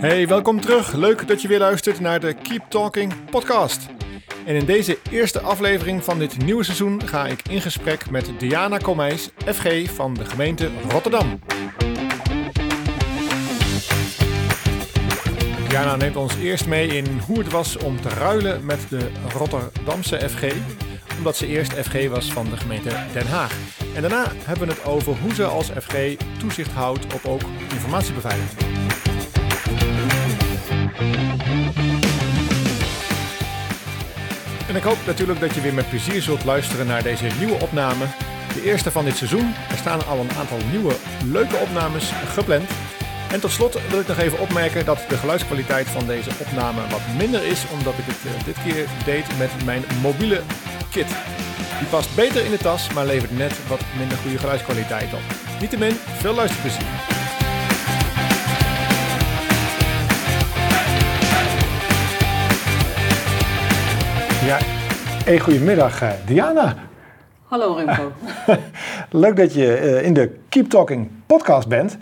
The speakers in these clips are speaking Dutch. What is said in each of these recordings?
Hey, welkom terug. Leuk dat je weer luistert naar de Keep Talking podcast. En in deze eerste aflevering van dit nieuwe seizoen ga ik in gesprek met Diana Komijs, FG van de gemeente Rotterdam. Diana neemt ons eerst mee in hoe het was om te ruilen met de Rotterdamse FG, omdat ze eerst FG was van de gemeente Den Haag. En daarna hebben we het over hoe ze als FG toezicht houdt op ook informatiebeveiliging. En ik hoop natuurlijk dat je weer met plezier zult luisteren naar deze nieuwe opname. De eerste van dit seizoen. Er staan al een aantal nieuwe leuke opnames gepland. En tot slot wil ik nog even opmerken dat de geluidskwaliteit van deze opname wat minder is, omdat ik het eh, dit keer deed met mijn mobiele kit. Die past beter in de tas, maar levert net wat minder goede geluidskwaliteit op. Niettemin, veel luisterplezier. Ja, hey, goedemiddag eh, Diana. Hallo Remco. Leuk dat je eh, in de Keep Talking podcast bent.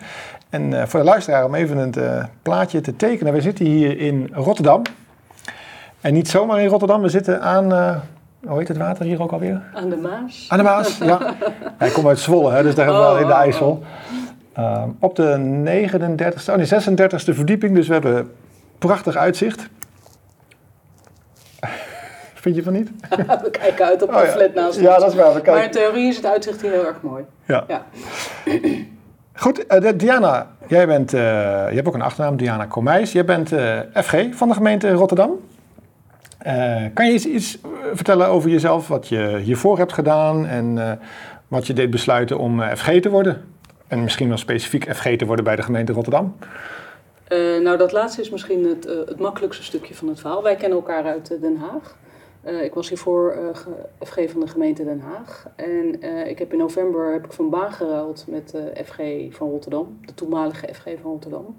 En eh, voor de luisteraar om even een plaatje te tekenen. We zitten hier in Rotterdam. En niet zomaar in Rotterdam, we zitten aan, hoe heet het water hier ook alweer? Aan de Maas. Aan de Maas, ja. Hij komt uit Zwolle, hè, dus daar hebben we Oh, wel in de oh, IJssel. Uh, op de 39ste, oh nee, 36ste verdieping, dus we hebben prachtig uitzicht. Vind je van niet? we kijken uit op een Oh, ja. flat naast Ja, ons. dat is waar. We Maar kijken. in theorie is het uitzicht hier heel erg mooi. Ja. Ja. Goed, eh, Diana, jij bent, eh, je hebt ook een achternaam, Diana Komijs. Jij bent eh, FG van de gemeente Rotterdam. Eh, kan je iets, iets eh, vertellen over jezelf, wat je hiervoor hebt gedaan en eh, wat je deed besluiten om FG te worden? En misschien wel specifiek FG te worden bij de gemeente Rotterdam. Nou, dat laatste is misschien het, het makkelijkste stukje van het verhaal. Wij kennen elkaar uit Den Haag. Ik was hiervoor FG van de gemeente Den Haag. En ik heb in november heb ik van baan geruild met FG van Rotterdam. De toenmalige FG van Rotterdam.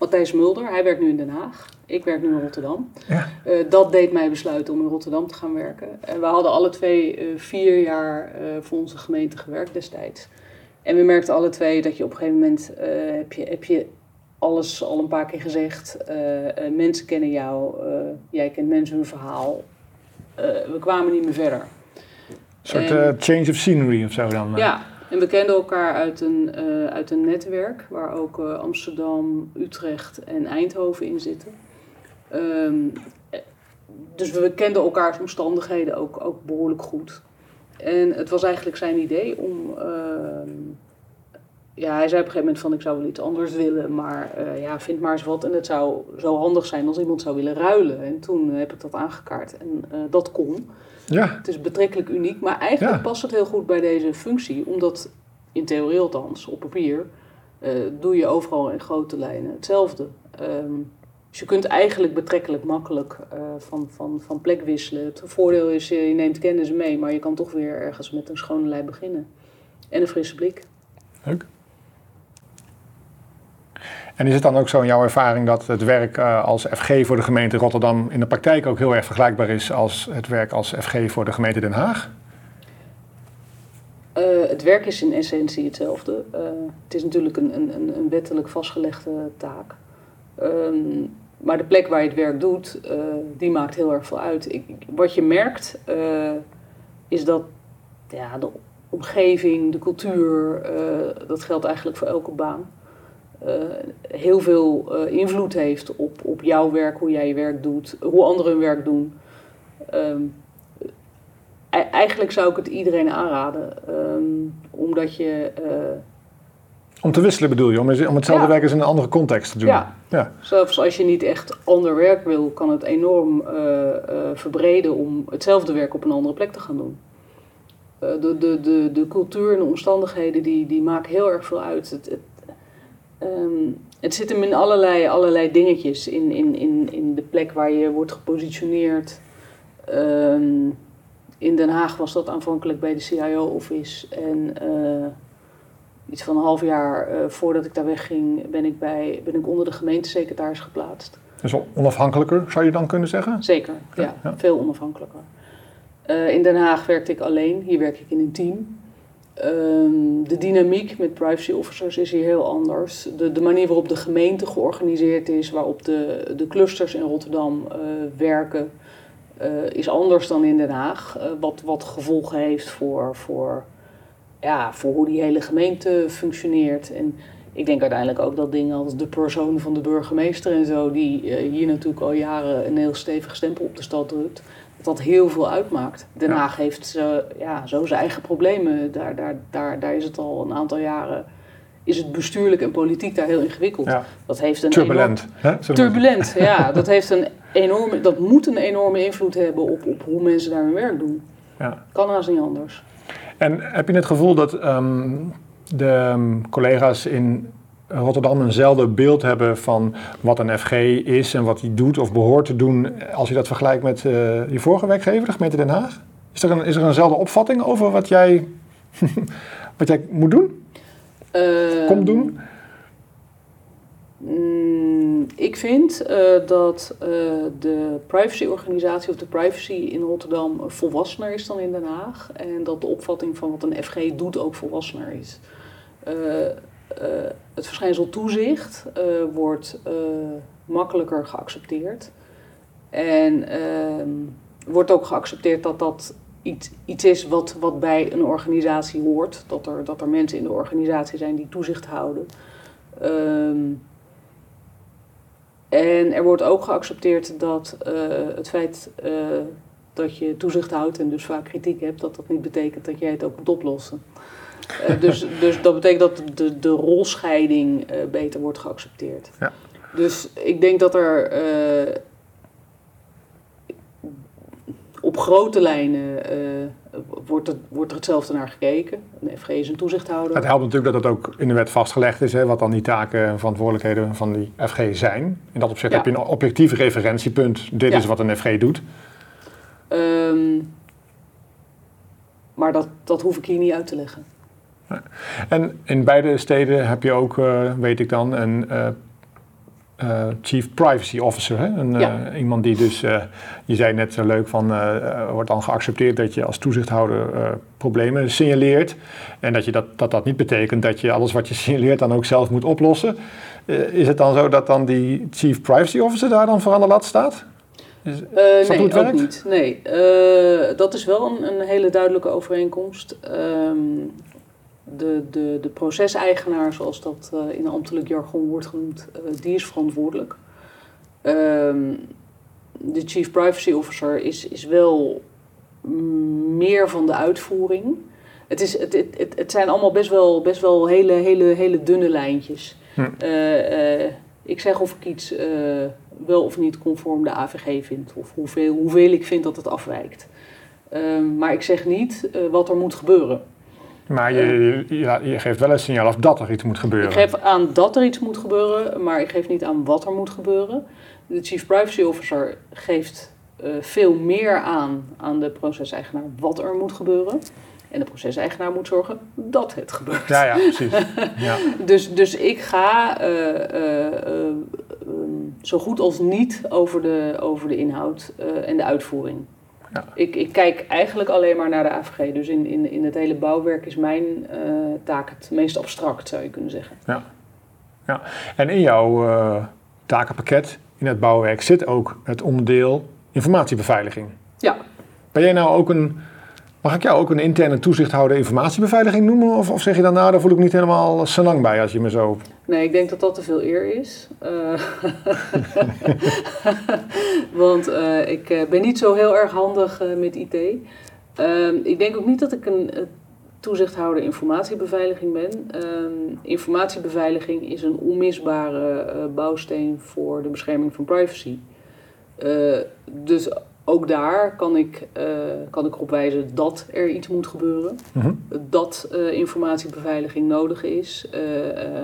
Matthijs Mulder, hij werkt nu in Den Haag. Ik werk nu in Rotterdam. Ja. Eh, dat deed mij besluiten om in Rotterdam te gaan werken. En we hadden alle twee eh, vier jaar eh, voor onze gemeente gewerkt destijds. En we merkten alle twee dat je op een gegeven moment heb, je, heb je alles al een paar keer gezegd. Mensen kennen jou, jij kent mensen hun verhaal. We kwamen niet meer verder. Een soort En- change of scenery of zo dan. Ja, en we kenden elkaar uit een, eh, uit een netwerk waar ook eh, Amsterdam, Utrecht en Eindhoven in zitten. Ehm, eh, dus we kenden elkaars omstandigheden ook, ook behoorlijk goed. En het was eigenlijk zijn idee om. Ja, hij zei op een gegeven moment van ik zou wel iets anders willen, maar eh, ja, vind maar eens wat. En het zou zo handig zijn als iemand zou willen ruilen. En toen heb ik dat aangekaart en eh, dat kon. ja. Het is betrekkelijk uniek, maar eigenlijk Ja. past het heel goed bij deze functie, omdat in theorie althans, op papier, eh, doe je overal in grote lijnen hetzelfde. Ehm, dus je kunt eigenlijk betrekkelijk makkelijk van, van, van plek wisselen. Het voordeel is, je neemt kennis mee, maar je kan toch weer ergens met een schone lei beginnen. En een frisse blik. Leuk. En is het dan ook zo in jouw ervaring dat het werk eh, als FG voor de gemeente Rotterdam in de praktijk ook heel erg vergelijkbaar is als het werk als FG voor de gemeente Den Haag? Eh, het werk is in essentie hetzelfde. Eh, het is natuurlijk een, een, een- wettelijk vastgelegde taak. Ehm, maar de plek waar je het werk doet, die maakt heel erg veel uit. Ik, wat je merkt, is dat ja, de omgeving, de cultuur, dat geldt eigenlijk voor elke baan, heel veel eh, invloed heeft op, op jouw werk, hoe jij je werk doet, hoe anderen hun werk doen. Ehm, E- Eigenlijk zou ik het iedereen aanraden, ehm, omdat je, eh, Om te wisselen bedoel je, om, om hetzelfde Ja. werk eens in een andere context te doen. ja, Ja. zelfs als je niet echt ander werk wil, kan het enorm eh, eh, verbreden om hetzelfde werk op een andere plek te gaan doen. Eh, de, de, de, de cultuur en de omstandigheden die, die maken heel erg veel uit. Het, het, ehm, het zit hem in allerlei, allerlei dingetjes. In, in, in, in de plek waar je wordt gepositioneerd. Ehm, in Den Haag was dat aanvankelijk bij de CIO-office. En eh, iets van een half jaar eh, voordat ik daar wegging, ben ik, bij, ben ik onder de gemeentesecretaris geplaatst. Dus onafhankelijker, zou je dan kunnen zeggen? Zeker, ja, Ja, ja. veel onafhankelijker. Eh, in Den Haag werkte ik alleen, hier werk ik in een team. Ehm, de dynamiek met privacy officers is hier heel anders. De, de manier waarop de gemeente georganiseerd is, waarop de, de clusters in Rotterdam uh, werken, uh, is anders dan in Den Haag. Uh, wat, wat gevolgen heeft voor, voor, ja, voor hoe die hele gemeente functioneert. En ik denk uiteindelijk ook dat dingen als de persoon van de burgemeester en zo, die hier natuurlijk al jaren een heel stevig stempel op de stad drukt dat heel veel uitmaakt. Den Haag heeft uh, ja, zo zijn eigen problemen. Daar, daar, daar, daar is het al een aantal jaren. Is het bestuurlijk en politiek daar heel ingewikkeld? Ja. Dat heeft een turbulent. Enorm, turbulent, ja. Dat, heeft een enorme, dat moet een enorme invloed hebben op, op hoe mensen daar hun werk doen. Ja. Kan haast niet anders. En heb je het gevoel dat um, de um, collega's in Rotterdam eenzelfde beeld hebben van wat een FG is en wat hij doet of behoort te doen als je dat vergelijkt met uh, je vorige werkgever, de gemeente Den Haag? Is er, een, is er eenzelfde opvatting over wat jij, wat jij moet doen? Uh, Komt doen? Mm, ik vind uh, dat de privacyorganisatie of de privacy in Rotterdam volwassener is dan in Den Haag. En dat de opvatting van wat een FG doet ook volwassener is. Uh, het verschijnsel toezicht uh, wordt uh, makkelijker geaccepteerd. En ehm, wordt ook geaccepteerd dat dat iets, iets is wat, wat bij een organisatie hoort. Dat er, dat er mensen in de organisatie zijn die toezicht houden. Um, en er wordt ook geaccepteerd dat het feit dat je toezicht houdt en dus vaak kritiek hebt, dat dat niet betekent dat jij het ook moet oplossen. Uh, dus, dus dat betekent dat de, de rolscheiding uh, beter wordt geaccepteerd. Ja. Dus ik denk dat er uh, op grote lijnen wordt, het, wordt er hetzelfde naar gekeken. De FG is een toezichthouder. Het helpt natuurlijk dat het ook in de wet vastgelegd is, hè, wat dan die taken en verantwoordelijkheden van die FG zijn. In dat opzicht Ja. heb je een objectief referentiepunt. Dit Ja. is wat een FG doet. Um, maar dat, dat hoef ik hier niet uit te leggen. En in beide steden heb je ook, uh, weet ik dan, een uh, uh, Chief Privacy Officer. Hè? Een, Ja. iemand die dus, je zei net zo leuk van, wordt dan geaccepteerd dat je als toezichthouder problemen signaleert. En dat, je dat, dat dat niet betekent dat je alles wat je signaleert dan ook zelf moet oplossen. is het dan zo dat dan die Chief Privacy Officer daar dan voor aan de lat staat? Is, is dat nee, ook werkt? niet. Nee, dat is wel een, een, hele duidelijke overeenkomst. Um, de, de, de proceseigenaar, zoals dat uh, in ambtelijk jargon wordt genoemd, die is verantwoordelijk. Um, de Chief Privacy Officer is, is wel meer van de uitvoering. Het, is, het, het, het, zijn allemaal best wel, best wel hele, hele, hele dunne lijntjes. Hm. ik zeg of ik iets wel of niet conform de AVG vind. Of hoeveel, hoeveel ik vind dat het afwijkt. Um, maar ik zeg niet wat er moet gebeuren. Maar je, je, je, je, geeft wel een signaal af dat er iets moet gebeuren. Ik geef aan dat er iets moet gebeuren, maar ik geef niet aan wat er moet gebeuren. De Chief Privacy Officer geeft uh, veel meer aan aan de proceseigenaar wat er moet gebeuren. En de proceseigenaar moet zorgen dat het gebeurt. Ja, ja, precies. Ja. dus, dus ik ga uh, uh, zo goed als niet over de, over de inhoud en de uitvoering. Ja. Ik, ik, kijk eigenlijk alleen maar naar de AVG. Dus in, in, in het hele bouwwerk is mijn taak het meest abstract, zou je kunnen zeggen. Ja. ja. En in jouw takenpakket, in het bouwwerk, zit ook het onderdeel informatiebeveiliging. Ja. Ben jij nou ook een Mag ik jou ook een interne toezichthouder informatiebeveiliging noemen? Of, of zeg je dan, nou, daar voel ik niet helemaal senang bij als je me zo... Nee, ik denk dat dat te veel eer is. Uh, want uh, ik uh, ben niet zo heel erg handig met IT. Ehm, ik denk ook niet dat ik een toezichthouder informatiebeveiliging ben. Ehm, informatiebeveiliging is een onmisbare bouwsteen voor de bescherming van privacy. dus ook daar kan ik, uh, kan ik erop wijzen dat er iets moet gebeuren. Mm -hmm. Dat uh, informatiebeveiliging nodig is. Uh,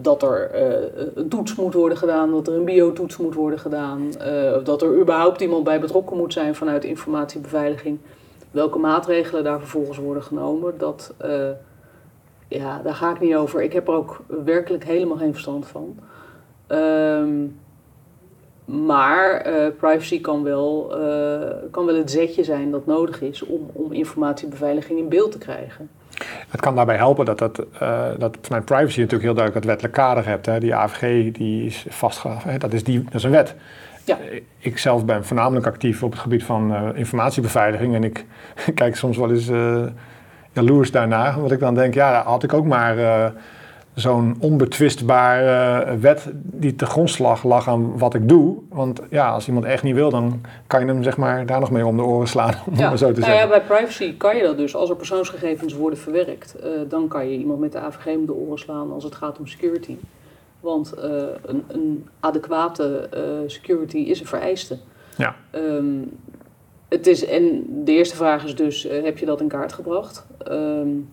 dat er een toets moet worden gedaan, dat er een biotoets moet worden gedaan. dat er überhaupt iemand bij betrokken moet zijn vanuit informatiebeveiliging. Welke maatregelen daar vervolgens worden genomen, dat, ja, daar ga ik niet over. Ik heb er ook werkelijk helemaal geen verstand van. Um, maar uh, privacy kan wel, uh, kan wel het zetje zijn dat nodig is om, om informatiebeveiliging in beeld te krijgen. Het kan daarbij helpen dat, dat, uh, dat vanuit privacy natuurlijk heel duidelijk het wettelijk kader hebt. Hè. Die AVG die is vastgelegd, dat, is die, dat is een wet. Ja. Ik zelf ben voornamelijk actief op het gebied van uh, informatiebeveiliging en ik kijk soms wel eens uh, jaloers daarna, want ik dan denk, ja, had ik ook maar zo'n onbetwistbare wet die te grondslag lag aan wat ik doe. Want ja, als iemand echt niet wil, dan kan je hem zeg maar daar nog mee om de oren slaan, om ja. maar zo te nou zeggen. Ja, bij privacy kan je dat dus. Als er persoonsgegevens worden verwerkt, uh, dan kan je iemand met de AVG om de oren slaan als het gaat om security. Want uh, een, een, adequate uh, security is een vereiste. Ja. Um, het is, en de eerste vraag is dus, heb je dat in kaart gebracht? Um,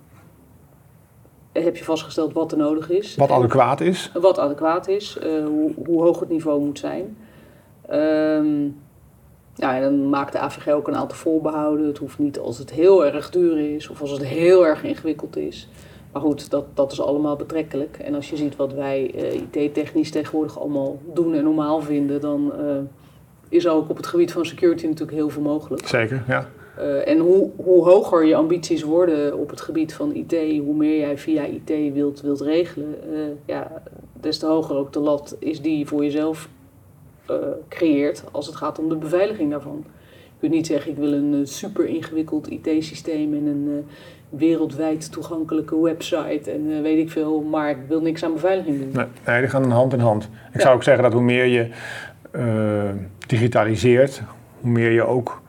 heb je vastgesteld wat er nodig is. Wat adequaat is. Wat adequaat is, uh, hoe, hoe, hoog het niveau moet zijn. Um, ja, en dan maakt de AVG ook een aantal voorbehouden. Het hoeft niet als het heel erg duur is of als het heel erg ingewikkeld is. Maar goed, dat, dat is allemaal betrekkelijk. En als je ziet wat wij uh, IT-technisch tegenwoordig allemaal doen en normaal vinden, dan uh, is ook op het gebied van security natuurlijk heel veel mogelijk. Zeker, ja. Uh, en hoe, hoe hoger je ambities worden op het gebied van IT, hoe meer jij via IT wilt, wilt regelen, uh, ja, des te hoger ook de lat is die je voor jezelf uh, creëert als het gaat om de beveiliging daarvan. Je kunt niet zeggen ik wil een super ingewikkeld IT-systeem en een wereldwijd toegankelijke website en weet ik veel, maar ik wil niks aan beveiliging doen. Nee, nee die gaan hand in hand. Ik ja. zou ook zeggen dat hoe meer je digitaliseert, hoe meer je ook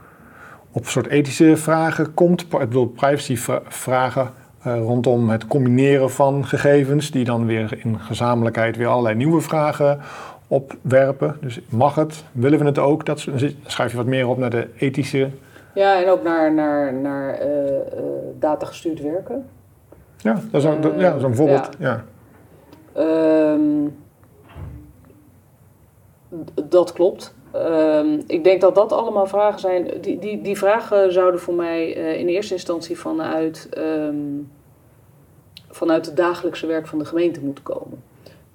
op soort ethische vragen komt. Ik bedoel, privacy-vragen uh, rondom het combineren van gegevens, die dan weer in gezamenlijkheid weer allerlei nieuwe vragen opwerpen. Dus mag het? Willen we het ook? Dat schuif je wat meer op naar de ethische. Ja, en ook naar, naar, naar uh, uh, datagestuurd werken. Ja, dat is, een, dat, ja, dat is een voorbeeld. Ja. ja. Um, dat klopt. Um, ik denk dat dat allemaal vragen zijn. Die, die, die vragen zouden voor mij uh, in eerste instantie vanuit, um, vanuit het dagelijkse werk van de gemeente moeten komen.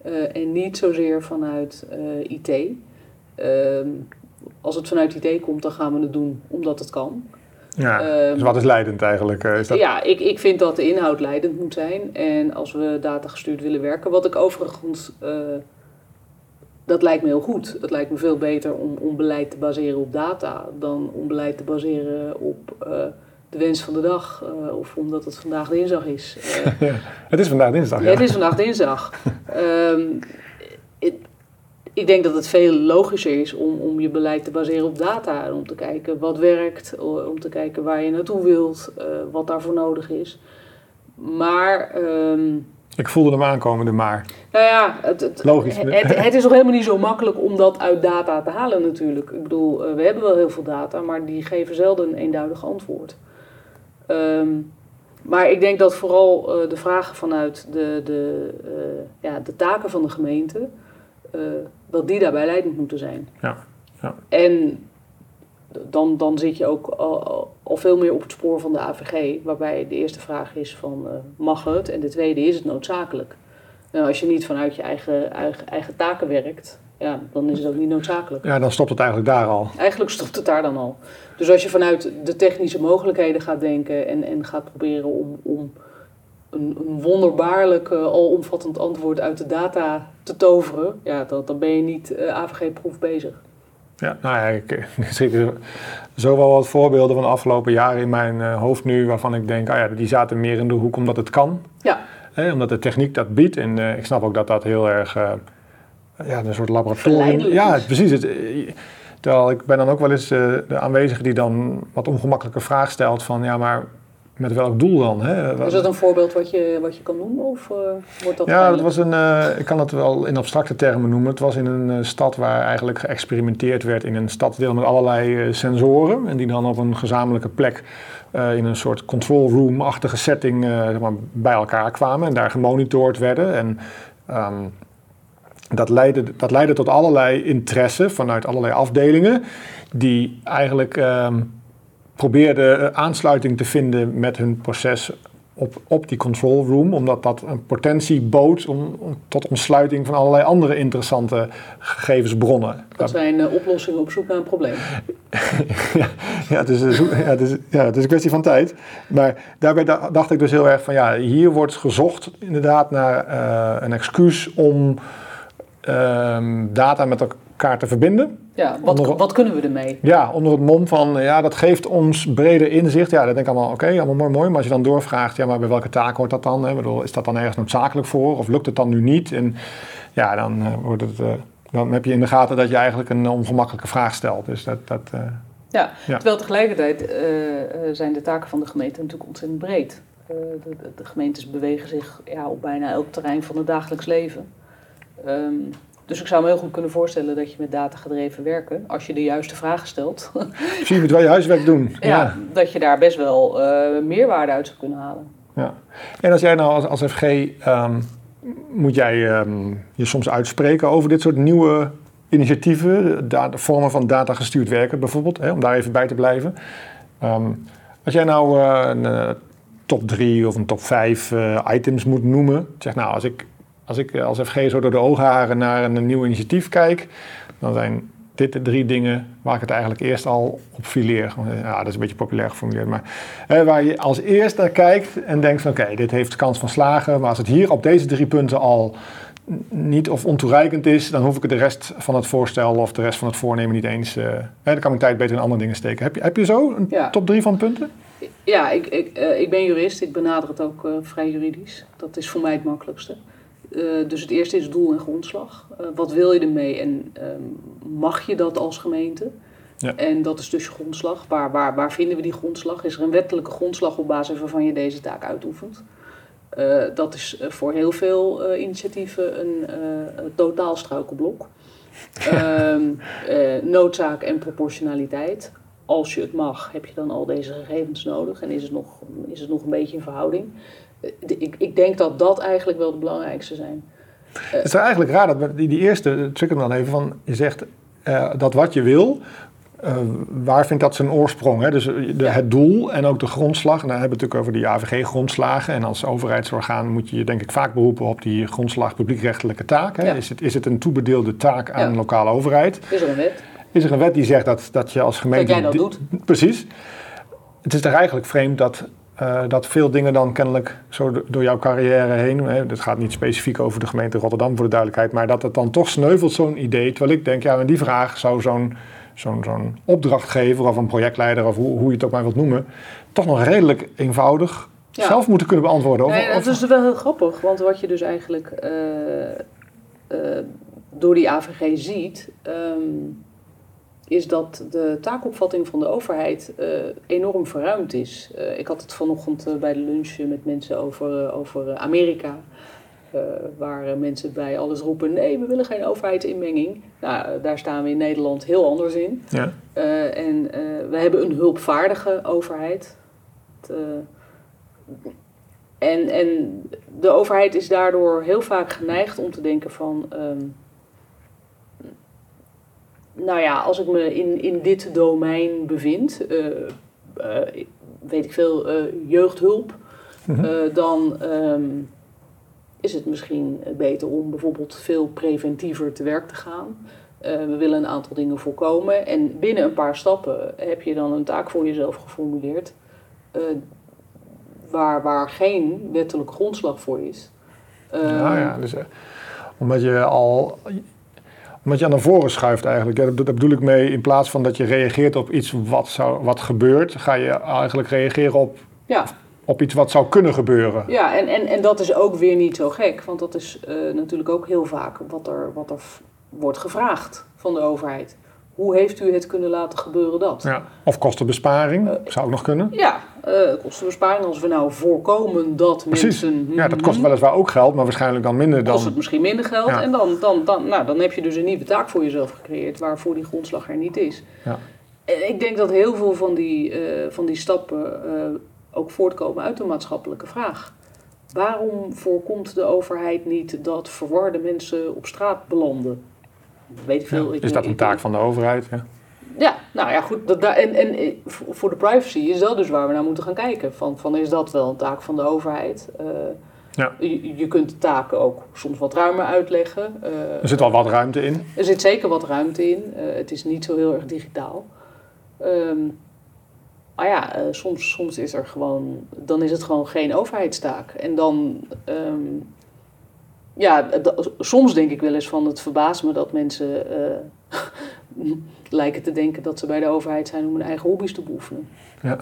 Uh, en niet zozeer vanuit uh, IT. Um, als het vanuit IT komt, dan gaan we het doen omdat het kan. Ja, dus wat is leidend eigenlijk? Is dat... Ja, ik, ik vind dat de inhoud leidend moet zijn. En als we data gestuurd willen werken, wat ik overigens dat lijkt me heel goed. Het lijkt me veel beter om, om beleid te baseren op data dan om beleid te baseren op uh, de wens van de dag uh, of omdat het vandaag dinsdag is. Uh, ja, het is vandaag dinsdag. Ja, het is vandaag dinsdag. um, it, ik denk dat het veel logischer is om, om je beleid te baseren op data en om te kijken wat werkt, om te kijken waar je naartoe wilt, wat daarvoor nodig is. Maar. Um, ik voelde hem aankomen, de maar. Nou ja, het, het, Logisch. Het, het, is nog helemaal niet zo makkelijk om dat uit data te halen natuurlijk. Ik bedoel, eh, we hebben wel heel veel data, maar die geven zelden een eenduidig antwoord. Um, maar ik denk dat vooral uh, de vragen vanuit de, de, uh, ja, de taken van de gemeente, uh, dat die daarbij leidend moeten zijn. Ja. ja. En dan, dan zit je ook al, al, veel meer op het spoor van de AVG, waarbij de eerste vraag is van mag het en de tweede is het noodzakelijk. Nou, als je niet vanuit je eigen, eigen, eigen, taken werkt, ja, dan is het ook niet noodzakelijk. Ja, dan stopt het eigenlijk daar al. Eigenlijk stopt het daar dan al. Dus als je vanuit de technische mogelijkheden gaat denken en, en gaat proberen om, om een, een wonderbaarlijk, uh, alomvattend antwoord uit de data te toveren, ja, dan, dan ben je niet uh, AVG-proef bezig. Ja, nou ja, ik, zie zo wel wat voorbeelden van de afgelopen jaren in mijn uh, hoofd nu, waarvan ik denk, ah ja, die zaten meer in de hoek omdat het kan. Ja omdat de techniek dat biedt. En uh, ik snap ook dat dat heel erg uh, ja, een soort laboratorium... Ja, precies. Het, eh, terwijl ik ben dan ook wel eens uh, de aanwezige die dan wat ongemakkelijke vraag stelt van... ja, maar met welk doel dan? Hè? Is dat een voorbeeld wat je, wat je kan noemen? Of uh, wordt dat ja, dat was een, uh, ik kan het wel in abstracte termen noemen. Het was in een uh, stad waar eigenlijk geëxperimenteerd werd in een stadsdeel met allerlei sensoren. En die dan op een gezamenlijke plek in een soort control room-achtige setting zeg maar, bij elkaar kwamen. En daar gemonitord werden. En um, dat leidde, dat leidde tot allerlei interesse vanuit allerlei afdelingen. Die eigenlijk... Um, probeerden aansluiting te vinden met hun proces op, op die control room, omdat dat een potentie bood om, om tot ontsluiting van allerlei andere interessante gegevensbronnen. Dat zijn uh, oplossingen op zoek naar een probleem. ja, ja, het is, ja, het is, ja, het is een kwestie van tijd. Maar daarbij dacht ik dus heel erg van ja, hier wordt gezocht inderdaad naar uh, een excuus om uh, data met elkaar te verbinden. Ja, wat, onder, wat kunnen we ermee? Ja, onder het mom van, ja, dat geeft ons breder inzicht. Ja, dat denk ik allemaal, oké, allemaal mooi, mooi. Maar als je dan doorvraagt, ja, maar bij welke taak hoort dat dan? Hè? Bedoel, is dat dan ergens noodzakelijk voor? Of lukt het dan nu niet? En ja, dan, uh, wordt het, uh, dan heb je in de gaten dat je eigenlijk een ongemakkelijke vraag stelt. Dus dat... dat uh, ja, ja, terwijl tegelijkertijd zijn de taken van de gemeente natuurlijk ontzettend breed. De, de, de, gemeentes bewegen zich ja, op bijna elk terrein van het dagelijks leven. Um, dus ik zou me heel goed kunnen voorstellen dat je met data gedreven werken, als je de juiste vragen stelt. Zie je met wel je huiswerk doen. Ja, dat je daar best wel uh, meerwaarde uit zou kunnen halen. Ja. En als jij nou als, als FG, um, moet jij um, je soms uitspreken over dit soort nieuwe initiatieven, de vormen van data gestuurd werken bijvoorbeeld, hè, om daar even bij te blijven. Um, als jij nou uh, een uh, top 3 of een top 5 items moet noemen, zeg nou, als ik als ik eh, als FG zo door de oogharen naar een, nieuw initiatief kijk, dan zijn dit de drie dingen waar ik het eigenlijk eerst al op fileer. Ja, dat is een beetje populair geformuleerd, maar hè, waar je als eerste naar kijkt en denkt van oké, dit heeft kans van slagen, maar als het hier op deze drie punten al niet of ontoereikend is, dan hoef ik de rest van het voorstel of de rest van het voornemen niet eens. Uh, hè, dan kan ik tijd beter in andere dingen steken. Heb je, heb je zo een top drie van punten? Ja, ik, ik, uh, ik ben jurist, ik benader het ook uh, vrij juridisch. Dat is voor mij het makkelijkste. Uh, dus het eerste is doel en grondslag. Uh, wat wil je ermee en um, mag je dat als gemeente? Ja. En dat is dus je grondslag. Waar, waar, waar vinden we die grondslag? Is er een wettelijke grondslag op basis waarvan je deze taak uitoefent? Uh, dat is voor heel veel initiatieven een totaal struikelblok. Ehm, noodzaak en proportionaliteit. Als je het mag, heb je dan al deze gegevens nodig en is het nog, is het nog een beetje in verhouding? Ik, ik denk dat dat eigenlijk wel de belangrijkste zijn. Het is eigenlijk raar dat die, die eerste trick dan even van je zegt uh, dat wat je wil, uh, waar vindt dat zijn oorsprong? Hè? Dus de, ja. het doel en ook de grondslag. En dan hebben we het natuurlijk over die AVG-grondslagen. En als overheidsorgaan moet je je denk ik vaak beroepen op die grondslag publiekrechtelijke taak. Hè? Ja. Is, het, is het een toebedeelde taak aan ja. een lokale overheid? Is er een wet? Is er een wet die zegt dat, dat je als gemeente... Dat jij dat doet? Precies. Het is er eigenlijk vreemd dat uh, dat veel dingen dan kennelijk zo door jouw carrière heen, hè, dit gaat niet specifiek over de gemeente Rotterdam voor de duidelijkheid, maar dat het dan toch sneuvelt zo'n idee. Terwijl ik denk, ja, in die vraag zou zo'n zo'n zo'n opdrachtgever of een projectleider of hoe, hoe je het ook maar wilt noemen, toch nog redelijk eenvoudig ja. zelf moeten kunnen beantwoorden. Of, nee, dat is wel heel grappig, want wat je dus eigenlijk uh, uh, door die AVG ziet. Um, is dat de taakopvatting van de overheid uh, enorm verruimd is. Uh, ik had het vanochtend uh, bij de lunch met mensen over, over Amerika. waar mensen bij alles roepen: nee, we willen geen overheidsinmenging. Nou, daar staan we in Nederland heel anders in. Ja. en we hebben een hulpvaardige overheid. en, en de overheid is daardoor heel vaak geneigd om te denken van. Um, nou ja, als ik me in, in dit domein bevind, uh, uh, weet ik veel, uh, jeugdhulp, mm-hmm. dan um, is het misschien beter om bijvoorbeeld veel preventiever te werk te gaan. we willen een aantal dingen voorkomen en binnen een paar stappen heb je dan een taak voor jezelf geformuleerd waar, waar geen wettelijk grondslag voor is. nou ja, dus omdat je al omdat je aan naar voren schuift eigenlijk. Ja, daar bedoel ik mee, in plaats van dat je reageert op iets wat, zou, wat gebeurt, ga je eigenlijk reageren op, ja. op iets wat zou kunnen gebeuren. Ja, en, en, en dat is ook weer niet zo gek, want dat is uh, natuurlijk ook heel vaak wat er, wat er wordt gevraagd van de overheid. Hoe heeft u het kunnen laten gebeuren dat? Ja. Of kostenbesparing, uh, zou ook nog kunnen. Ja, uh, kostenbesparing. Als we nou voorkomen dat Precies. mensen... Ja, dat kost weliswaar ook geld, maar waarschijnlijk dan minder dan... Kost het misschien minder geld. Ja. En dan, dan, dan, nou, dan heb je dus een nieuwe taak voor jezelf gecreëerd... waarvoor die grondslag er niet is. Ja. Ik denk dat heel veel van die, uh, van die stappen ook voortkomen uit de maatschappelijke vraag. Waarom voorkomt de overheid niet dat verwarde mensen op straat belanden? Weet ik veel. Ja, is dat een taak van de overheid? Ja. Ja, nou ja, goed. Dat, en, en voor de privacy is dat dus waar we naar moeten gaan kijken. Van, van is dat wel een taak van de overheid? Uh, ja. je, je, kunt de taken ook soms wat ruimer uitleggen. Uh, er zit al wat ruimte in. Er zit zeker wat ruimte in. Uh, het is niet zo heel erg digitaal. Um, maar ja, soms, soms is er gewoon, dan is het gewoon geen overheidstaak. En dan, um, ja, soms denk ik wel eens van het verbaast me dat mensen lijken te denken dat ze bij de overheid zijn om hun eigen hobby's te beoefenen. Ja.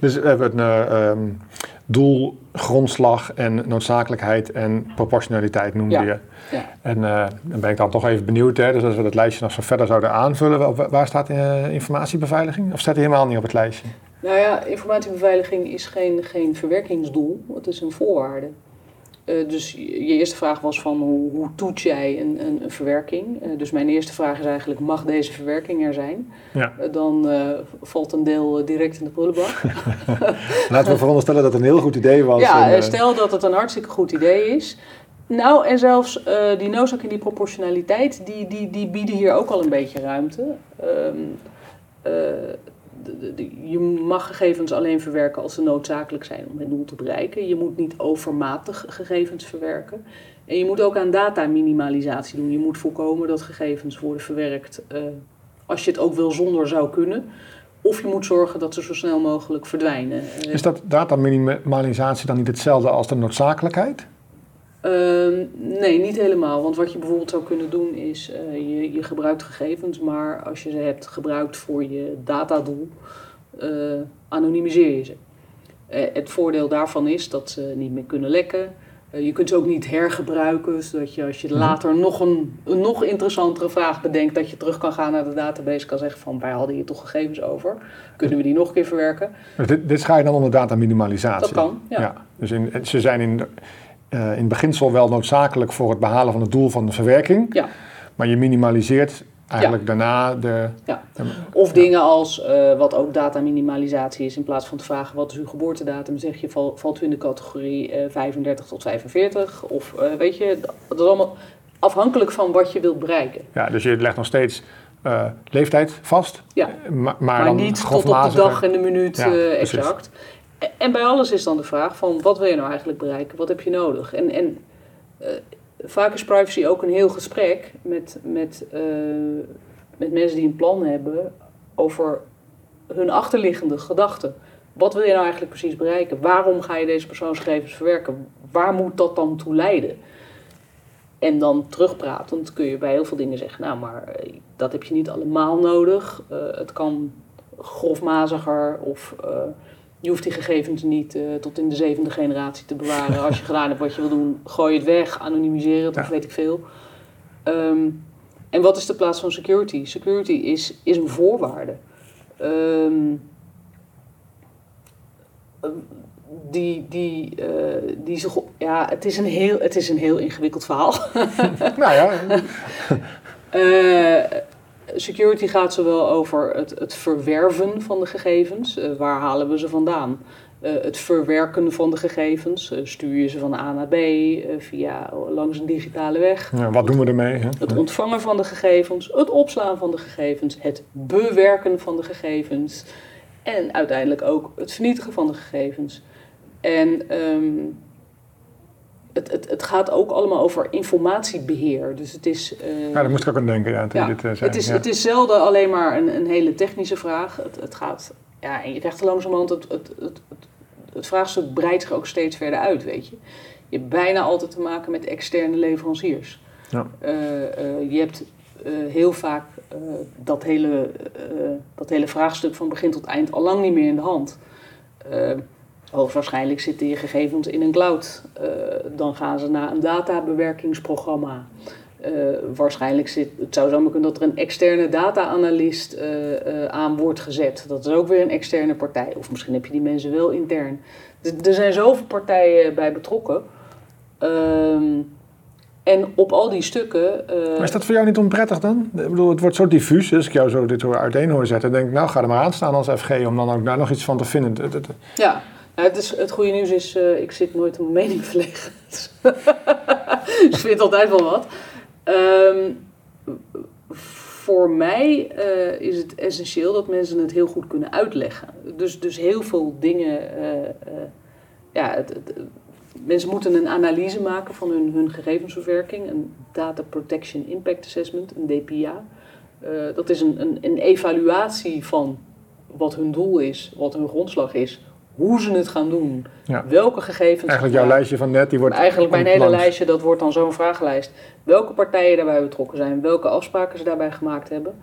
dus we hebben het uh, um, doel, grondslag en noodzakelijkheid en proportionaliteit noemde je. Ja. En uh, dan ben ik dan toch even benieuwd, hè, dus als we dat lijstje nog zo verder zouden aanvullen, waar staat uh, informatiebeveiliging? Of staat die helemaal niet op het lijstje? Nou ja, informatiebeveiliging is geen, geen verwerkingsdoel, het is een voorwaarde. Uh, dus je eerste vraag was van hoe, hoe toets jij een, een, een verwerking? Uh, dus mijn eerste vraag is eigenlijk, mag deze verwerking er zijn? Ja. Uh, dan valt een deel direct in de prullenbak. Laten we veronderstellen dat het een heel goed idee was. Ja, en, stel dat het een hartstikke goed idee is. Nou, en zelfs die noodzaak en die proportionaliteit, die, die, die bieden hier ook al een beetje ruimte. Um, je mag gegevens alleen verwerken als ze noodzakelijk zijn om het doel te bereiken. Je moet niet overmatig gegevens verwerken. En je moet ook aan data-minimalisatie doen. Je moet voorkomen dat gegevens worden verwerkt uh, als je het ook wil zonder zou kunnen. Of je moet zorgen dat ze zo snel mogelijk verdwijnen. Is dat data-minimalisatie dan niet hetzelfde als de noodzakelijkheid? Ehm, nee, niet helemaal. Want wat je bijvoorbeeld zou kunnen doen is, uh, je, je gebruikt gegevens, maar als je ze hebt gebruikt voor je datadoel, uh, anonimiseer je ze. Uh, het voordeel daarvan is dat ze niet meer kunnen lekken. je kunt ze ook niet hergebruiken, zodat je als je mhm. later nog een, een nog interessantere vraag bedenkt, dat je terug kan gaan naar de database, kan zeggen van wij hadden hier toch gegevens over. Kunnen we die nog een keer verwerken? Dus dit, dit ga je dan onder data-minimalisatie? Dat kan, ja. ja dus in, ze zijn in uh, in beginsel wel noodzakelijk voor het behalen van het doel van de verwerking. Ja. Maar je minimaliseert eigenlijk daarna de... Ja. of dingen als, uh, wat ook dataminimalisatie is, in plaats van te vragen wat is uw geboortedatum, zeg je val, valt u in de categorie uh, eh, 35 tot 45. Of weet je, dat is allemaal afhankelijk van wat je wilt bereiken. Ja, dus je legt nog steeds leeftijd vast. Ja, maar, maar, niet tot op de dag en de minuut exact. En bij alles is dan de vraag van wat wil je nou eigenlijk bereiken? Wat heb je nodig? En, en uh, vaak is privacy ook een heel gesprek met, met, uh, met mensen die een plan hebben over hun achterliggende gedachten. Wat wil je nou eigenlijk precies bereiken? Waarom ga je deze persoonsgegevens verwerken? Waar moet dat dan toe leiden? En dan terugpratend kun je bij heel veel dingen zeggen, nou maar eh, dat heb je niet allemaal nodig. Het kan grofmaziger of je hoeft die gegevens niet uh, tot in de zevende generatie te bewaren. Als je gedaan hebt wat je wil doen, gooi het weg, anonymiseer het of weet ik veel. Um, en wat is de plaats van security? Security is, is een voorwaarde. Um, die, die, uh, die zich, ja, het is, een heel, het is een heel ingewikkeld verhaal. nou ja. uh, security gaat zowel over het, het verwerven van de gegevens. Uh, waar halen we ze vandaan? Uh, het verwerken van de gegevens. Uh, stuur je ze van A naar B via langs een digitale weg. Ja, wat doen we ermee? Hè? Het ontvangen van de gegevens, het opslaan van de gegevens, het bewerken van de gegevens en uiteindelijk ook het vernietigen van de gegevens. En um, het, het, het gaat ook allemaal over informatiebeheer. Dus het is. Uh, ja, daar moest ik ook aan denken. Ja, ja dit, uh, het, is, het is zelden alleen maar een, een hele technische vraag. Het, het gaat. Ja, en je krijgt er langzamerhand. Het, het, het, het, het vraagstuk breidt zich ook steeds verder uit, weet je. Je hebt bijna altijd te maken met externe leveranciers. Ja. Uh, je hebt heel vaak dat, hele, dat hele vraagstuk van begin tot eind al lang niet meer in de hand. Hoogstwaarschijnlijk zitten je gegevens in een cloud. Uh, dan gaan ze naar een databewerkingsprogramma. Uh, waarschijnlijk zit, het zou zomaar kunnen dat er een externe data-analyst uh, aan wordt gezet. Dat is ook weer een externe partij. Of misschien heb je die mensen wel intern. Er zijn zoveel partijen bij betrokken. Ehm, en op al die stukken. maar is dat voor jou niet onprettig dan? Ik bedoel, het wordt zo diffuus. Dus als ik jou zo dit uiteen hoor zetten, denk ik, nou ga er maar aan staan als FG om dan ook daar nog iets van te vinden. Ja, het, is, het goede nieuws is, uh, ik zit nooit om mijn mening verlegen. ik vind altijd wel wat. Um, voor mij uh, is het essentieel dat mensen het heel goed kunnen uitleggen. Dus, dus heel veel dingen. Ja, mensen moeten een analyse maken van hun, hun gegevensverwerking, een Data Protection Impact Assessment, een DPA. dat is een, een, een evaluatie van wat hun doel is, wat hun grondslag is, hoe ze het gaan doen, welke gegevens. Eigenlijk jouw lijstje van net, die wordt. Eigenlijk mijn hele lijstje, dat wordt dan zo'n vragenlijst. Welke partijen daarbij betrokken zijn, welke afspraken ze daarbij gemaakt hebben.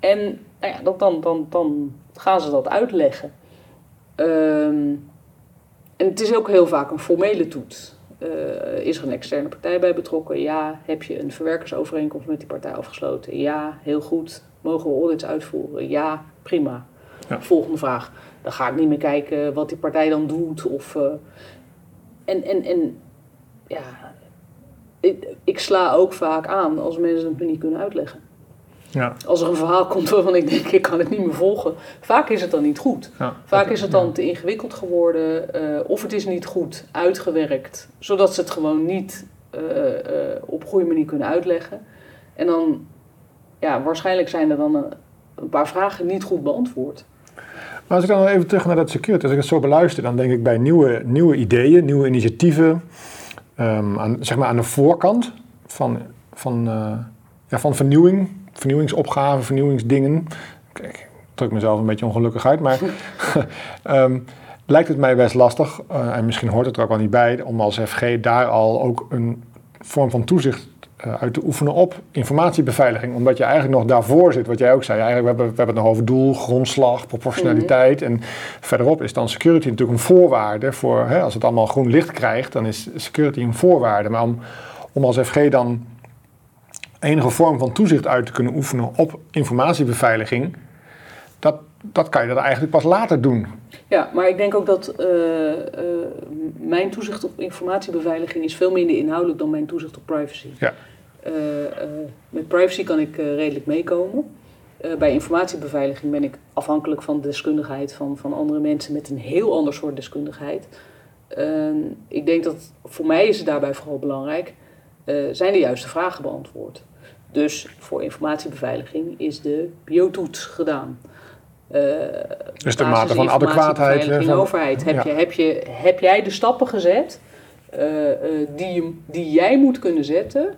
En nou ja, dat, dan, dan, dan gaan ze dat uitleggen. Ehm, en het is ook heel vaak een formele toets. Uh, is er een externe partij bij betrokken? Ja. Heb je een verwerkersovereenkomst met die partij afgesloten? Ja, heel goed. Mogen we audits uitvoeren? Ja, prima. Ja. Volgende vraag. Dan ga ik niet meer kijken wat die partij dan doet. Of, uh, en, en, en ja, ik, ik, sla ook vaak aan als mensen het me niet kunnen uitleggen. Ja. Als er een verhaal komt waarvan ik denk, ik kan het niet meer volgen. Vaak is het dan niet goed. Ja, vaak is het dan te ingewikkeld geworden. Uh, of het is niet goed uitgewerkt. Zodat ze het gewoon niet uh, op goede manier kunnen uitleggen. En dan, ja, waarschijnlijk zijn er dan een, een paar vragen niet goed beantwoord. Maar als ik dan even terug naar dat security, als ik het zo beluister, dan denk ik bij nieuwe, nieuwe ideeën, nieuwe initiatieven, um, aan, zeg maar aan de voorkant van, van, uh, ja, van vernieuwing, vernieuwingsopgaven, vernieuwingsdingen. ik druk mezelf een beetje ongelukkig uit, maar um, lijkt het mij best lastig, uh, en misschien hoort het er ook wel niet bij, om als FG daar al ook een vorm van toezicht uit te oefenen op informatiebeveiliging. Omdat je eigenlijk nog daarvoor zit, wat jij ook zei. Eigenlijk, we, hebben, we hebben het nog over doel, grondslag, proportionaliteit. Mhm. En verderop is dan security natuurlijk een voorwaarde voor... Hè, als het allemaal groen licht krijgt, dan is security een voorwaarde. Maar om, om als FG dan enige vorm van toezicht uit te kunnen oefenen op informatiebeveiliging... Dat, dat kan je dan eigenlijk pas later doen. Ja, maar ik denk ook dat uh, uh, mijn toezicht op informatiebeveiliging is veel minder inhoudelijk dan mijn toezicht op privacy. Ja. Uh, met privacy kan ik redelijk meekomen. bij informatiebeveiliging ben ik afhankelijk van de deskundigheid van, van andere mensen met een heel ander soort deskundigheid. ik denk dat voor mij is het daarbij vooral belangrijk, zijn de juiste vragen beantwoord. Dus voor informatiebeveiliging is de biotoets gedaan. Uh, dus de mate van adequaatheid. Van de overheid. Heb, je, heb, je, heb jij de stappen gezet uh, uh, die, die jij moet kunnen zetten,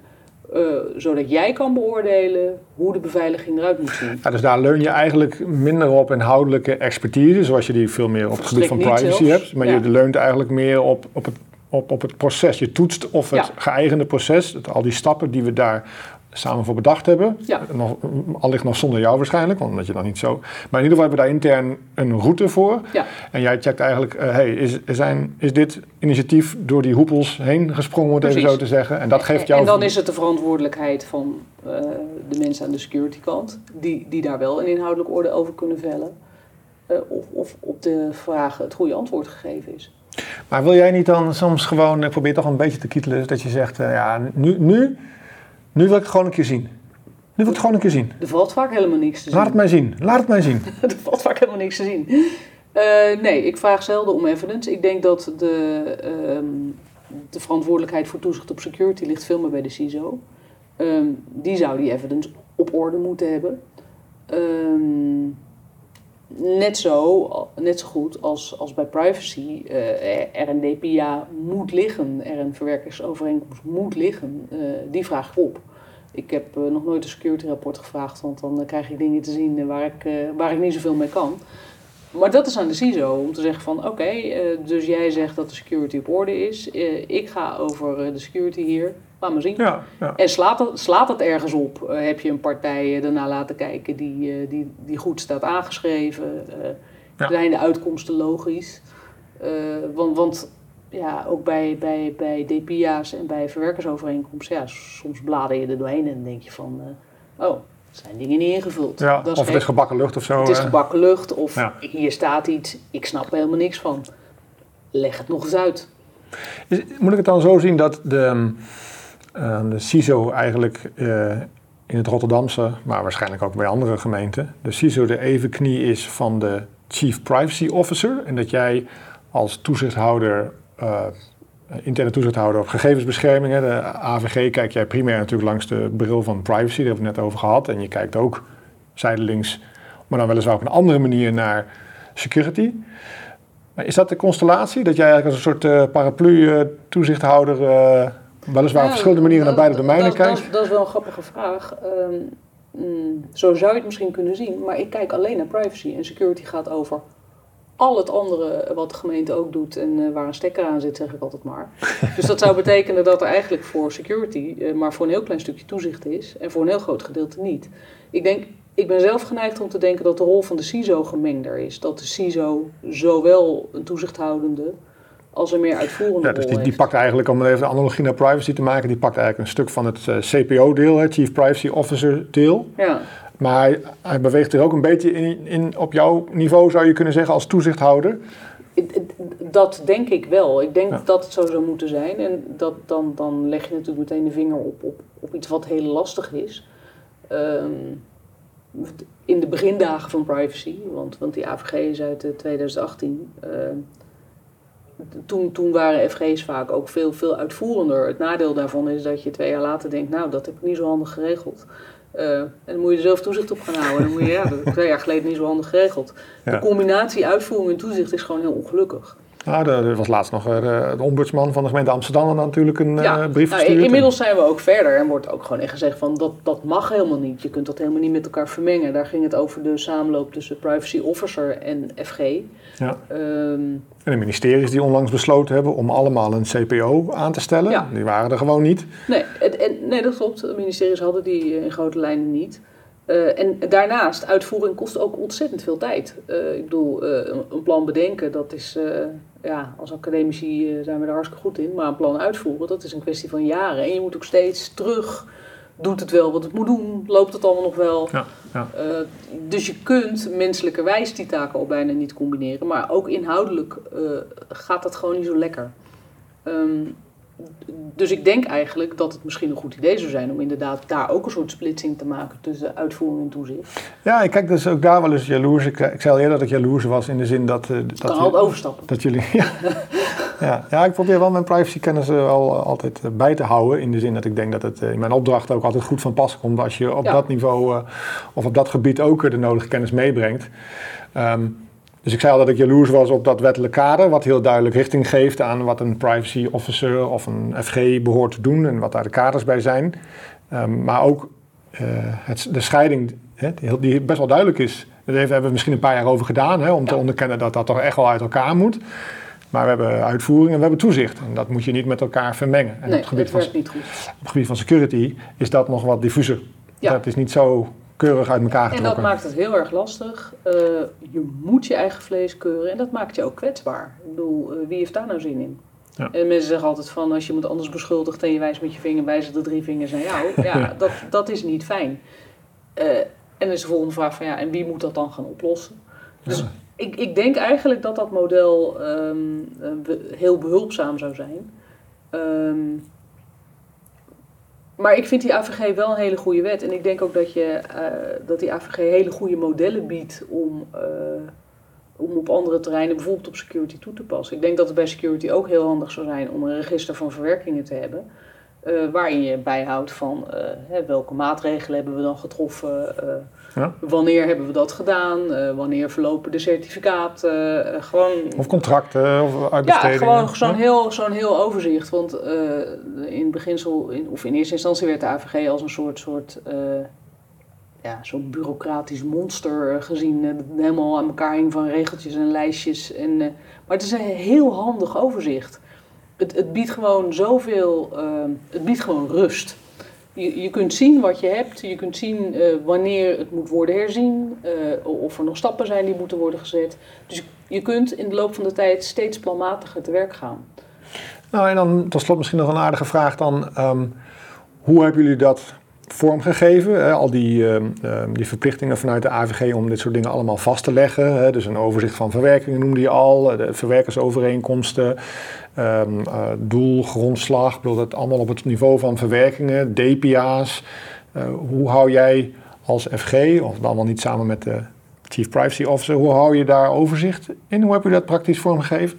zodat jij kan beoordelen hoe de beveiliging eruit moet zien? Ja, dus daar leun je eigenlijk minder op inhoudelijke expertise, zoals je die veel meer op het gebied van privacy hebt. Maar je leunt eigenlijk meer op, op, het, op, op het proces. Je toetst of het geëigende proces, al die stappen die we daar samen voor bedacht hebben. Ja. Nog, allicht nog zonder jou waarschijnlijk, omdat je dan niet zo... Maar in ieder geval hebben we daar intern een route voor. Ja. En jij checkt eigenlijk, uh, hey, is, zijn, is dit initiatief door die hoepels heen gesprongen, om het even zo te zeggen? En dat geeft jou... En dan is het de verantwoordelijkheid van uh, de mensen aan de security kant, die, die daar wel een inhoudelijk orde over kunnen vellen. Uh, of, of op de vraag het goede antwoord gegeven is. Maar wil jij niet dan soms gewoon, ik probeer toch een beetje te kietelen, dat je zegt, ja, nu... nu nu wil ik het gewoon een keer zien. Nu wil ik het gewoon een keer zien. Er valt vaak helemaal niks te zien. Laat het mij zien. Laat het mij zien. er valt vaak helemaal niks te zien. Uh, nee, ik vraag zelden om evidence. Ik denk dat de, uh, de verantwoordelijkheid voor toezicht op security ligt veel meer bij de CISO. Um, die zou die evidence op orde moeten hebben. Um, net, zo, net zo goed als, als bij privacy uh, er een DPA moet liggen, er een verwerkersovereenkomst moet liggen. Uh, die vraag op. Ik heb uh, nog nooit een security rapport gevraagd, want dan krijg ik dingen te zien waar ik, waar ik niet zoveel mee kan. Maar dat is aan de CISO om te zeggen van oké, dus jij zegt dat de security op orde is. ik ga over de security hier Laat maar zien. Ja, ja. En slaat het, slaat het ergens op? Heb je een partij daarna laten kijken die, die, die goed staat aangeschreven? Ja. Zijn de uitkomsten logisch? want, want ja, ook bij, bij, bij DPA's en bij verwerkersovereenkomsten, ja, soms blader je er doorheen en denk je van, oh, zijn dingen niet ingevuld. Ja, of het is gebakken lucht of zo. Het is gebakken lucht of hier staat iets, ik snap er helemaal niks van. Leg het nog eens uit. moet ik het dan zo zien dat de uh, de CISO eigenlijk uh, in het Rotterdamse, maar waarschijnlijk ook bij andere gemeenten, de CISO de evenknie is van de Chief Privacy Officer. En dat jij als toezichthouder uh, interne toezichthouder op gegevensbescherming. Hè. De AVG kijk jij primair natuurlijk langs de bril van privacy, daar hebben we het net over gehad. En je kijkt ook zijdelings, maar dan weliswaar op een andere manier naar security. Maar is dat de constellatie? Dat jij eigenlijk als een soort uh, paraplu-toezichthouder uh, weliswaar op verschillende manieren naar beide domeinen kijkt? Dat, dat, is wel een grappige vraag. Um, mm, zo zou je het misschien kunnen zien, maar ik kijk alleen naar privacy. En security gaat over al het andere wat de gemeente ook doet en uh, waar een stekker aan zit, zeg ik altijd maar. dus dat zou betekenen dat er eigenlijk voor security uh, maar voor een heel klein stukje toezicht is en voor een heel groot gedeelte niet. Ik denk, ik ben zelf geneigd om te denken dat de rol van de CISO gemengder is. Dat de CISO zowel een toezichthoudende als een meer uitvoerende ja, dus die, die, pakt eigenlijk, om even de analogie naar privacy te maken, die pakt eigenlijk een stuk van het uh, CPO-deel, Chief Privacy Officer-deel. Ja. Maar hij, hij, beweegt er ook een beetje in, in, op jouw niveau, zou je kunnen zeggen, als toezichthouder. Dat denk ik wel. Ik denk dat het zo zou moeten zijn. En dat, dan, dan leg je natuurlijk meteen de vinger op, op, op iets wat heel lastig is. Um, in de begindagen van privacy, want, want die AVG is uit 2018. Uh, toen, toen waren FG's vaak ook veel, veel uitvoerender. Het nadeel daarvan is dat je twee jaar later denkt, nou, dat heb ik niet zo handig geregeld. Uh, en dan moet je er zelf toezicht op gaan houden. dan moet je, ja, dat heb ik twee jaar geleden niet zo handig geregeld. Ja. De combinatie uitvoering en toezicht is gewoon heel ongelukkig. Nou, er was laatst nog uh, de ombudsman van de gemeente Amsterdam natuurlijk een ja, uh, brief nou, gestuurd. Inmiddels zijn we ook verder en wordt ook gewoon echt gezegd van dat, dat mag helemaal niet. Je kunt dat helemaal niet met elkaar vermengen. Daar ging het over de samenloop tussen privacy officer en FG. Ja. Um, en de ministeries die onlangs besloten hebben om allemaal een CPO aan te stellen, ja. die waren er gewoon niet. Nee, het, en, nee, dat klopt. De ministeries hadden die in grote lijnen niet. Uh, en daarnaast, uitvoering kost ook ontzettend veel tijd. Uh, ik bedoel, uh, een, een, plan bedenken, dat is, ja, als academici zijn we er hartstikke goed in. Maar een plan uitvoeren, dat is een kwestie van jaren. En je moet ook steeds terug, doet het wel wat het moet doen? Loopt het allemaal nog wel? Ja, ja. dus je kunt menselijkerwijs die taken al bijna niet combineren. Maar ook inhoudelijk gaat dat gewoon niet zo lekker. Um, dus ik denk eigenlijk dat het misschien een goed idee zou zijn om inderdaad daar ook een soort splitsing te maken tussen uitvoering en toezicht. Ja, ik kijk dus ook daar wel eens jaloers. Ik, ik zei al eerder dat ik jaloers was in de zin dat... Uh, dat kan altijd overstappen. Dat jullie... Ja, ja, ja, ik probeer wel mijn privacykennis wel altijd bij te houden. In de zin dat ik denk dat het in mijn opdracht ook altijd goed van pas komt als je op ja. dat niveau uh, of op dat gebied ook de nodige kennis meebrengt. Um, dus ik zei al dat ik jaloers was op dat wettelijk kader, wat heel duidelijk richting geeft aan wat een privacy officer of een FG behoort te doen en wat daar de kaders bij zijn. Um, maar ook uh, het, de scheiding, hè, die best wel duidelijk is. Daar hebben we misschien een paar jaar over gedaan, hè, om ja. te onderkennen dat dat toch echt wel uit elkaar moet. Maar we hebben uitvoering en we hebben toezicht. En dat moet je niet met elkaar vermengen. En nee, op, het gebied dat van, niet goed. op het gebied van security is dat nog wat diffuser. Ja. Dat is niet zo keurig uit elkaar getrokken. En dat maakt het heel erg lastig. Uh, je moet je eigen vlees keuren en dat maakt je ook kwetsbaar. Ik bedoel, uh, wie heeft daar nou zin in? Ja. En mensen zeggen altijd van als je iemand anders beschuldigt en je wijst met je vinger, wijzen de drie vingers naar jou. Ja, dat, dat is niet fijn. Uh, en dan is de volgende vraag van ja, en wie moet dat dan gaan oplossen? Dus Ja. ik, ik denk eigenlijk dat dat model um, heel behulpzaam zou zijn. Um, maar ik vind die AVG wel een hele goede wet. En ik denk ook dat, je, uh, dat die AVG hele goede modellen biedt om, uh, om op andere terreinen, bijvoorbeeld op security, toe te passen. Ik denk dat het bij security ook heel handig zou zijn om een register van verwerkingen te hebben. Uh, waarin je bijhoudt van hè, welke maatregelen hebben we dan getroffen, ja. wanneer hebben we dat gedaan, wanneer verlopen de certificaten, gewoon... Of contracten of uitbestedingen. Ja, gewoon zo'n heel, zo'n heel overzicht. Want in beginsel, in, of in eerste instantie werd de AVG als een soort, soort ja, zo'n bureaucratisch monster gezien. helemaal aan elkaar hing van regeltjes en lijstjes. En, maar het is een heel handig overzicht. Het, biedt gewoon zoveel, uh, het biedt gewoon rust. Je, je kunt zien wat je hebt, je kunt zien uh, wanneer het moet worden herzien, uh, of er nog stappen zijn die moeten worden gezet. Dus je kunt in de loop van de tijd steeds planmatiger te werk gaan. Nou, en dan tot slot misschien nog een aardige vraag dan. Um, hoe hebben jullie dat vormgegeven? Hè? Al die, uh, die verplichtingen vanuit de AVG om dit soort dingen allemaal vast te leggen. Hè? Dus een overzicht van verwerkingen noemde je al, de verwerkersovereenkomsten, um, doel, grondslag. Bedoel, dat allemaal op het niveau van verwerkingen, DPA's. Uh, hoe hou jij als FG, of dan wel niet samen met de Chief Privacy Officer, hoe hou je daar overzicht in? Hoe heb je dat praktisch vormgegeven?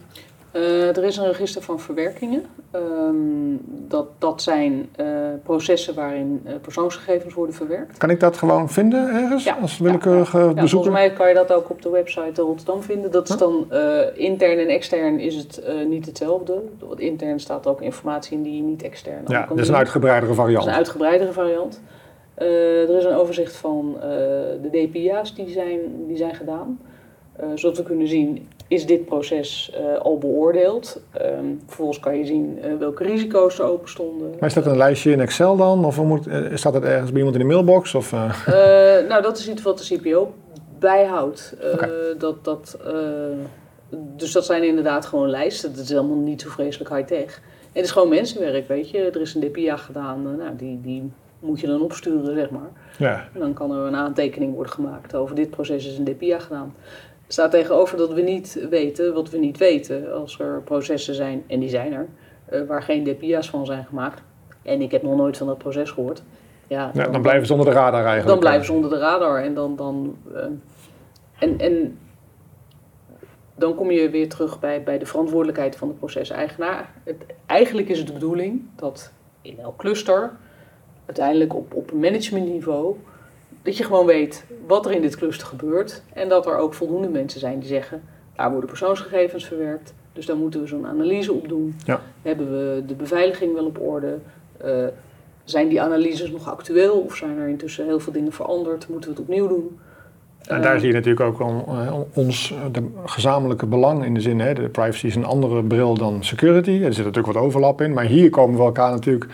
Uh, er is een register van verwerkingen. Um, dat, dat zijn uh, processen waarin uh, persoonsgegevens worden verwerkt. Kan ik dat gewoon vinden ergens? Ja, als willekeurige ja, ja. bezoeker? volgens mij kan je dat ook op de website Rotterdam vinden. Dat is dan intern en extern is het niet hetzelfde. Want intern staat ook informatie in die je niet extern Ja, kan dat is een uitgebreidere variant. Dat is een uitgebreidere variant. er is een overzicht van de DPIA's die zijn, die zijn gedaan. zodat we kunnen zien is dit proces uh, al beoordeeld. Um, vervolgens kan je zien uh, welke risico's er open stonden. Maar is dat een lijstje in Excel dan? Of moet, uh, staat dat ergens bij iemand in de mailbox? Of, nou, dat is iets wat de CPO bijhoudt. Okay. dat, dat, dus dat zijn inderdaad gewoon lijsten. Dat is helemaal niet zo vreselijk high-tech. En het is gewoon mensenwerk, weet je. Er is een DPIA gedaan, nou, die, die moet je dan opsturen, zeg maar. Ja. En dan kan er een aantekening worden gemaakt over dit proces is een DPIA gedaan staat tegenover dat we niet weten wat we niet weten. Als er processen zijn, en die zijn er, uh, waar geen DPIA's van zijn gemaakt. En ik heb nog nooit van dat proces gehoord. Ja, dan, blijven ze onder de radar eigenlijk. Dan blijven ze onder de radar. En dan, dan, uh, en, en dan kom je weer terug bij, bij de verantwoordelijkheid van de proceseigenaar. Het, eigenlijk is het de bedoeling dat in elk cluster, uiteindelijk op, op managementniveau, dat je gewoon weet wat er in dit cluster gebeurt. En dat er ook voldoende mensen zijn die zeggen, daar worden persoonsgegevens verwerkt. Dus daar moeten we zo'n analyse op doen. Ja. Hebben we de beveiliging wel op orde? Uh, zijn die analyses nog actueel of zijn er intussen heel veel dingen veranderd? Moeten we het opnieuw doen? En daar zie je natuurlijk ook on, ons de gezamenlijke belang in de zin, hè, de privacy is een andere bril dan security. Er zit natuurlijk wat overlap in, maar hier komen we elkaar natuurlijk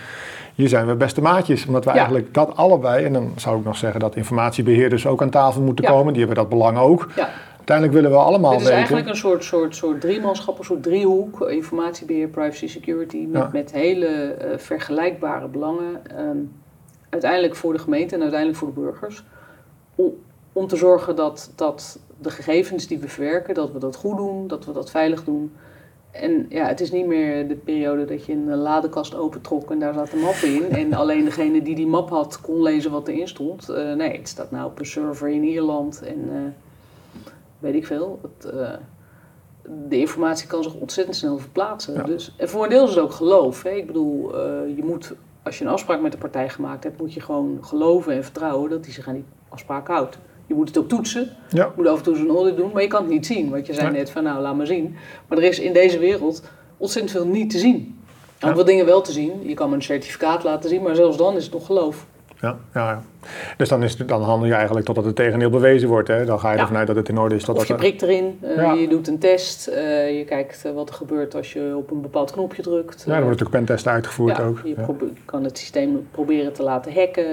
hier zijn we beste maatjes. Omdat we ja. eigenlijk dat allebei, en dan zou ik nog zeggen dat informatiebeheerders ook aan tafel moeten ja. komen, die hebben dat belang ook. Ja. Uiteindelijk willen we allemaal weten... Het is eigenlijk een soort, soort, soort driemanschap, een soort driehoek. Informatiebeheer, privacy, security. Met, met hele uh, vergelijkbare belangen. Um, uiteindelijk voor de gemeente en uiteindelijk voor de burgers. Om, om te zorgen dat, dat de gegevens die we verwerken, dat we dat goed doen, dat we dat veilig doen. En ja, het is niet meer de periode dat je een ladekast opentrok en daar zaten mappen in. En alleen degene die die map had kon lezen wat erin stond. Uh, nee, het staat nou op een server in Ierland en uh, weet ik veel. Het, uh, de informatie kan zich ontzettend snel verplaatsen. Ja. Dus, en voor een deel is het ook geloof. Hè? Ik bedoel, je moet, als je een afspraak met de partij gemaakt hebt, moet je gewoon geloven en vertrouwen dat die zich aan die afspraak houdt. Je moet het ook toetsen. Ja. Je moet af en toe zo'n audit doen, maar je kan het niet zien. Want je zei Nee. net van nou, laat maar zien. Maar er is in deze wereld ontzettend veel niet te zien. Ja. wat dingen wel te zien. Je kan me een certificaat laten zien, maar zelfs dan is het nog geloof. Ja, ja, ja. Dus dan, is het, dan handel je eigenlijk totdat het tegendeel bewezen wordt. Hè? Dan ga je Ja. ervan uit dat het in orde is. Totdat Of je prikt erin, eh, Ja. je doet een test, eh, je kijkt eh, wat er gebeurt als je op een bepaald knopje drukt. Ja, er wordt natuurlijk pentesten uitgevoerd Ja, ook. Je kan het systeem proberen te laten hacken.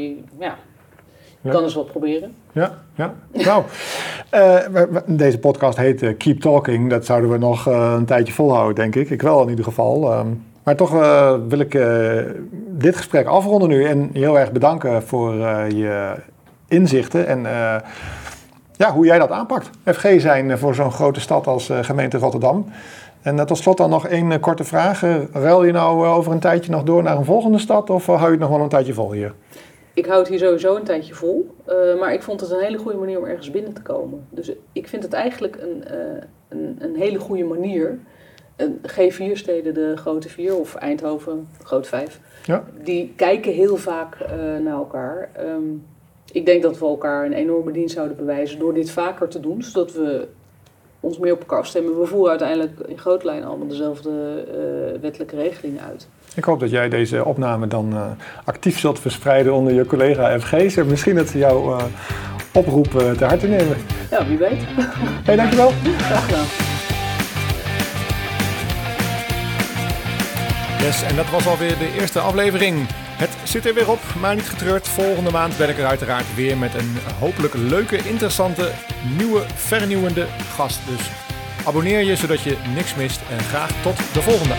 je, ja, Ja. kan eens wat proberen. Ja, ja. Nou, eh, deze podcast heet eh, Keep Talking. Dat zouden we nog eh, een tijdje volhouden, denk ik. Ik wel in ieder geval. Ehm, maar toch wil ik dit gesprek afronden nu en heel erg bedanken voor je inzichten en ja, hoe jij dat aanpakt. FG zijn voor zo'n grote stad als gemeente Rotterdam. En tot slot dan nog één korte vraag. Ruil je nou over een tijdje nog door naar een volgende stad of hou je het nog wel een tijdje vol hier? Ik houd hier sowieso een tijdje vol. eh, maar ik vond het een hele goede manier om ergens binnen te komen. Dus ik vind het eigenlijk een, eh, een, een hele goede manier. Een G4-steden, de grote vier, of Eindhoven, grote vijf, Ja. die kijken heel vaak eh, naar elkaar. Ehm, ik denk dat we elkaar een enorme dienst zouden bewijzen door dit vaker te doen, zodat we ons meer op elkaar afstemmen. We voeren uiteindelijk in grote lijnen allemaal dezelfde wettelijke regelingen uit. Ik hoop dat jij deze opname dan eh, actief zult verspreiden onder je collega FG's. En misschien dat ze jouw eh, oproep eh, te harte nemen. Ja, wie weet. Hey, dankjewel. Graag gedaan. Yes, en dat was alweer de eerste aflevering. Het zit er weer op, maar niet getreurd. Volgende maand ben ik er uiteraard weer met een hopelijk leuke, interessante, nieuwe, vernieuwende gast. Dus abonneer je zodat je niks mist en graag tot de volgende.